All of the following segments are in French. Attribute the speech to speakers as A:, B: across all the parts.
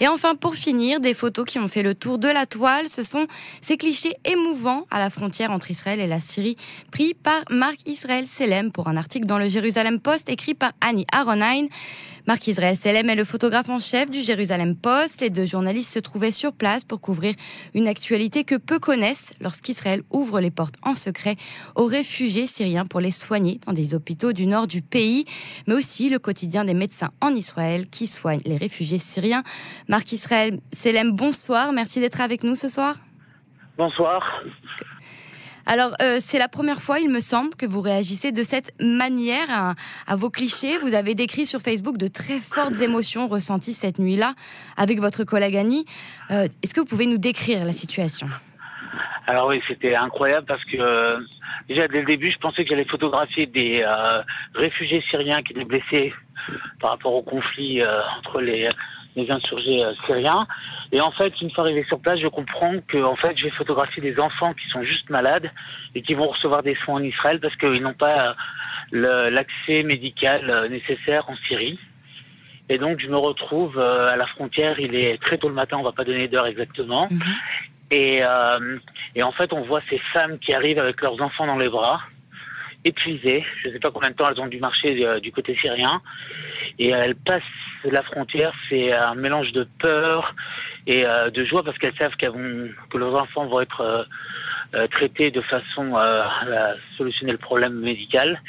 A: Et enfin, pour finir, des photos qui ont fait le tour de la toile. Ce sont ces clichés émouvants à la frontière entre Israël et la Syrie, pris par Marc Israël Selem pour un article dans le Jérusalem Post écrit par Annie Aronine. Marc Israël Selem est le photographe en chef du Jérusalem Post. Les deux journalistes se trouvaient sur place pour couvrir une actualité que peu connaissent lorsqu'Israël ouvre les portes en secret aux réfugiés syriens pour les soigner dans des hôpitaux du nord du pays, mais aussi le quotidien des médecins en Israël qui soignent les réfugiés syriens. Marc Israël Selem, bonsoir. Merci d'être avec nous ce soir.
B: Bonsoir.
A: Alors, euh, c'est la première fois, il me semble, que vous réagissez de cette manière à, vos clichés. Vous avez décrit sur Facebook de très fortes émotions ressenties cette nuit-là avec votre collègue Annie. Euh, est-ce que vous pouvez nous décrire la situation?
B: Alors oui, c'était incroyable parce que euh, déjà dès le début, je pensais que j'allais photographier des réfugiés syriens qui étaient blessés par rapport au conflit entre les, les insurgés syriens. Et en fait, une fois arrivé sur place, je comprends que en fait, je vais photographier des enfants qui sont juste malades et qui vont recevoir des soins en Israël parce qu'ils n'ont pas euh, l'accès médical euh, nécessaire en Syrie. Et donc, je me retrouve euh, à la frontière. Il est très tôt le matin, on va pas donner d'heure exactement. Mhm. Et, et en fait, on voit ces femmes qui arrivent avec leurs enfants dans les bras, épuisées. Je ne sais pas combien de temps elles ont dû marcher du côté syrien. Et elles passent la frontière. C'est un mélange de peur et euh, de joie parce qu'elles savent qu'elles vont, que leurs enfants vont être euh, euh, traités de façon à solutionner le problème médical.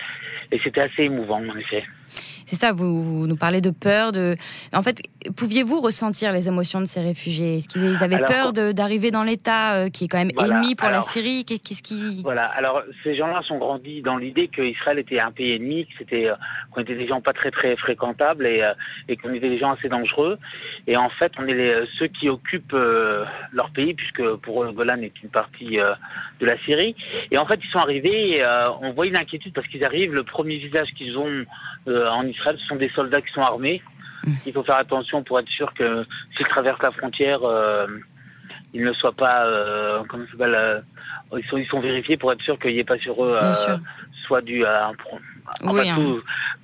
B: Et c'était assez émouvant, en effet.
A: C'est ça, vous, nous parlez de peur. De... En fait, pouviez-vous ressentir les émotions de ces réfugiés? Est-ce qu'ils avaient peur d'arriver dans l'État euh, qui est quand même ennemi pour la Syrie? Qu'est-ce qui...
B: Voilà, alors ces gens-là sont grandis dans l'idée qu'Israël était un pays ennemi, euh, qu'on était des gens pas très très fréquentables et, euh, et qu'on était des gens assez dangereux. Et en fait, on est les, ceux qui occupent leur pays, puisque pour eux, Golan est une partie de la Syrie. Et en fait, ils sont arrivés et on voit une inquiétude parce qu'ils arrivent, le premier visage qu'ils ont en Israël, ce sont des soldats qui sont armés. Il faut faire attention pour être sûr que s'ils traversent la frontière, euh, ils ne soient pas, euh, comment euh, ils, sont, ils sont vérifiés pour être sûr qu'il n'y ait pas sur eux soit du un oui, hein.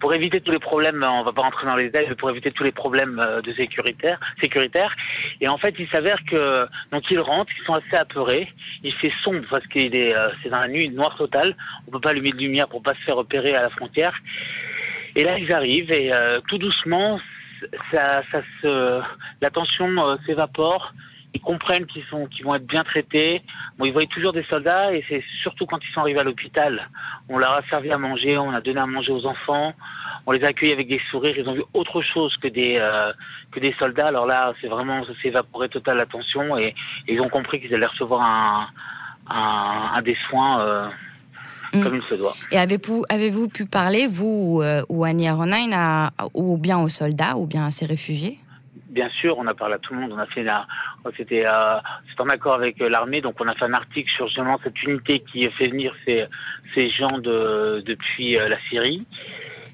B: pour éviter tous les problèmes, on va pas rentrer dans les détails, mais pour éviter tous les problèmes de sécuritaire, sécuritaire. Et en fait, il s'avère que donc ils rentrent, ils sont assez apeurés. Il fait sombre parce qu'il est c'est dans la nuit noire totale. On peut pas allumer de lumière pour pas se faire repérer à la frontière. Et là, ils arrivent et euh, tout doucement, ça, ça se, euh, s'évapore. Ils comprennent qu'ils sont, qu'ils vont être bien traités. Bon, ils voient toujours des soldats et c'est surtout quand ils sont arrivés à l'hôpital. On leur a servi à manger, on a donné à manger aux enfants, on les a accueillis avec des sourires. Ils ont vu autre chose que des euh, que des soldats. Alors là, c'est vraiment, ça s'est évaporé total la tension et, ils ont compris qu'ils allaient recevoir un, un, un des soins. Mm. comme il se doit.
A: Et avez-vous avez pu parler, vous euh, ou Annie Aronine, ou bien aux soldats, ou bien à ces réfugiés?
B: Bien sûr, on a parlé à tout le monde. On a fait c'était euh, en accord avec euh, l'armée, donc on a fait un article sur justement cette unité qui fait venir ces, ces gens de, depuis la Syrie.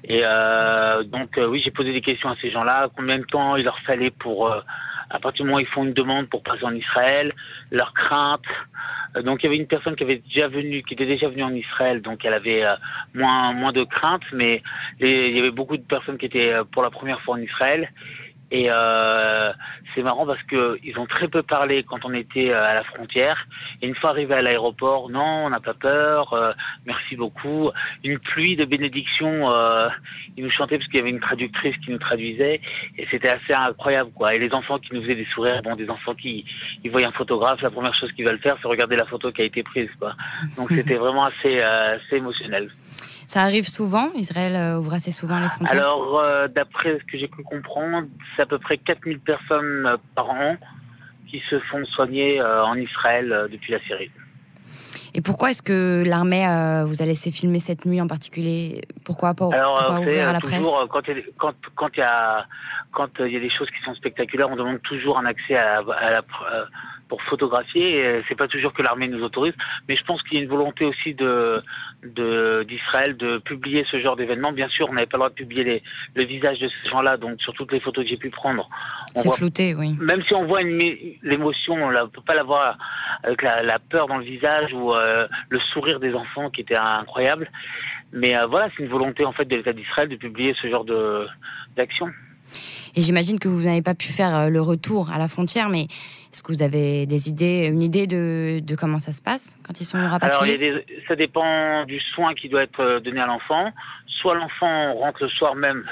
B: Et donc oui, j'ai posé des questions à ces gens-là. Combien de temps il leur fallait pour à partir du moment où ils font une demande pour passer en Israël, leurs craintes, euh, donc il y avait une personne qui avait déjà venu, qui était déjà venue en Israël, donc elle avait euh, moins moins de craintes, mais il y avait beaucoup de personnes qui étaient euh, pour la première fois en Israël et euh, c'est marrant parce que ils ont très peu parlé quand on était euh, à la frontière. Et une fois arrivé à l'aéroport, non, on n'a pas peur, euh, merci beaucoup. Une pluie de bénédictions, euh, ils nous chantaient parce qu'il y avait une traductrice qui nous traduisait. Et c'était assez incroyable, quoi. Et les enfants qui nous faisaient des sourires, bon, des enfants qui ils voient un photographe, la première chose qu'ils veulent faire, c'est regarder la photo qui a été prise, quoi. Donc c'était vraiment assez, assez émotionnel.
A: Ça arrive souvent Israël euh, ouvre assez souvent les frontières
B: Alors, euh, d'après ce que j'ai pu comprendre, c'est à peu près 4000 personnes euh, par an qui se font soigner en Israël depuis la Syrie.
A: Et pourquoi est-ce que l'armée vous a laissé filmer cette nuit en particulier? Pourquoi pas
B: Alors,
A: ouvrir
B: à
A: la presse?
B: quand il, quand, quand, y a, quand y a des choses qui sont spectaculaires, on demande toujours un accès à, à la, pour photographier. C'est pas toujours que l'armée nous autorise, mais je pense qu'il y a une volonté aussi de d'Israël de, publier ce genre d'événement. Bien sûr, on n'avait pas le droit de publier les, le visage de ces gens-là, donc sur toutes les photos que j'ai pu prendre.
A: C'est flouté, oui.
B: Même si on voit l'émotion, on ne peut pas la voir avec la, la, peur dans le visage ou euh, le sourire des enfants qui était incroyable. Mais euh, voilà, c'est une volonté en fait de l'État d'Israël de publier ce genre de d'action.
A: Et j'imagine que vous n'avez pas pu faire le retour à la frontière, mais est-ce que vous avez des idées, une idée de, comment ça se passe quand ils sont rapatriés
B: Alors, ça dépend du soin qui doit être donné à l'enfant. Soit l'enfant rentre le soir même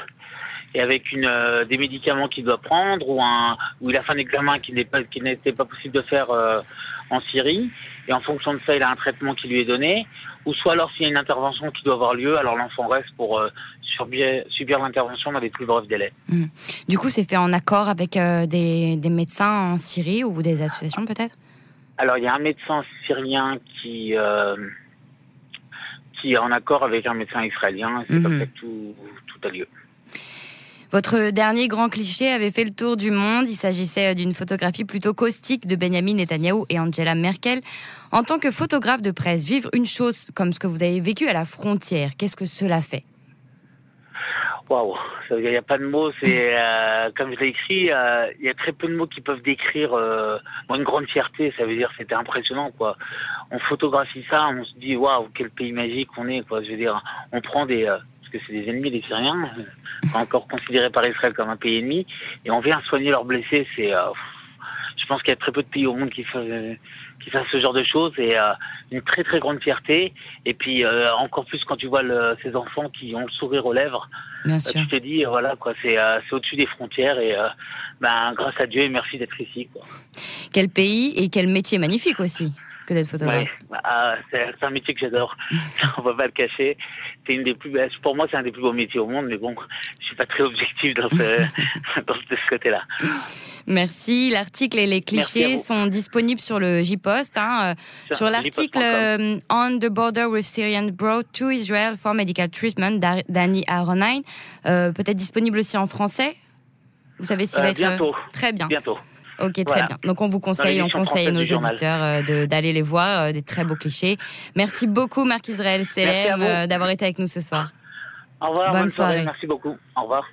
B: et avec euh, des médicaments qu'il doit prendre ou il a fait un examen qui n'était pas possible de faire euh, en Syrie et en fonction de ça il a un traitement qui lui est donné ou soit alors s'il y a une intervention qui doit avoir lieu alors l'enfant reste pour euh, subir, subir l'intervention dans les plus brefs délais.
A: Mmh. Du coup c'est fait en accord avec des, des médecins en Syrie ou des associations peut-être?
B: Alors il y a un médecin syrien qui qui est en accord avec un médecin israélien. C'est mmh. comme ça que tout, tout a lieu.
A: Votre dernier grand cliché avait fait le tour du monde. Il s'agissait d'une photographie plutôt caustique de Benjamin Netanyahu et Angela Merkel. En tant que photographe de presse, vivre une chose comme ce que vous avez vécu à la frontière, qu'est-ce que cela fait?
B: Waouh, il n'y a pas de mots. C'est euh, comme je l'ai écrit, euh, il y a très peu de mots qui peuvent décrire euh, une grande fierté. Ça veut dire c'était impressionnant quoi. On photographie ça, on se dit waouh quel pays magique on est quoi. Je veux dire, on prend des parce que c'est des ennemis les Syriens, encore considérés par Israël comme un pays ennemi, et on vient soigner leurs blessés. C'est, euh, pense qu'il y a très peu de pays au monde qui fassent, qui fassent ce genre de choses, et euh, une très très grande fierté. Et puis euh, encore plus quand tu vois le, ces enfants qui ont le sourire aux lèvres,
A: Bien sûr.
B: tu te dis voilà quoi, c'est, au-dessus des frontières, et ben grâce à Dieu et merci d'être ici. Quoi.
A: Quel pays et quel métier magnifique aussi que d'être photographe.
B: Ah, c'est un métier que j'adore. On va pas le cacher. C'est une des plus Pour moi, c'est un des plus beaux métiers au monde, mais bon, je suis pas très objectif dans ce, dans ce côté-là.
A: Merci. L'article et les clichés sont disponibles sur le J-Post. Hein, sur, sur l'article euh, On the Border with Syrians Brought to Israel for Medical Treatment d'Annie Aronine, euh, peut-être disponible aussi en français? Vous savez s'il va
B: euh,
A: être
B: bientôt.
A: très bien.
B: Bientôt.
A: Ok, très bien. Donc on vous conseille, on conseille nos auditeurs euh, d'aller les voir, euh, des très beaux clichés. Merci beaucoup Marc Israël euh, d'avoir été avec nous ce soir.
B: Au revoir, bonne, soirée. Merci beaucoup. Au revoir.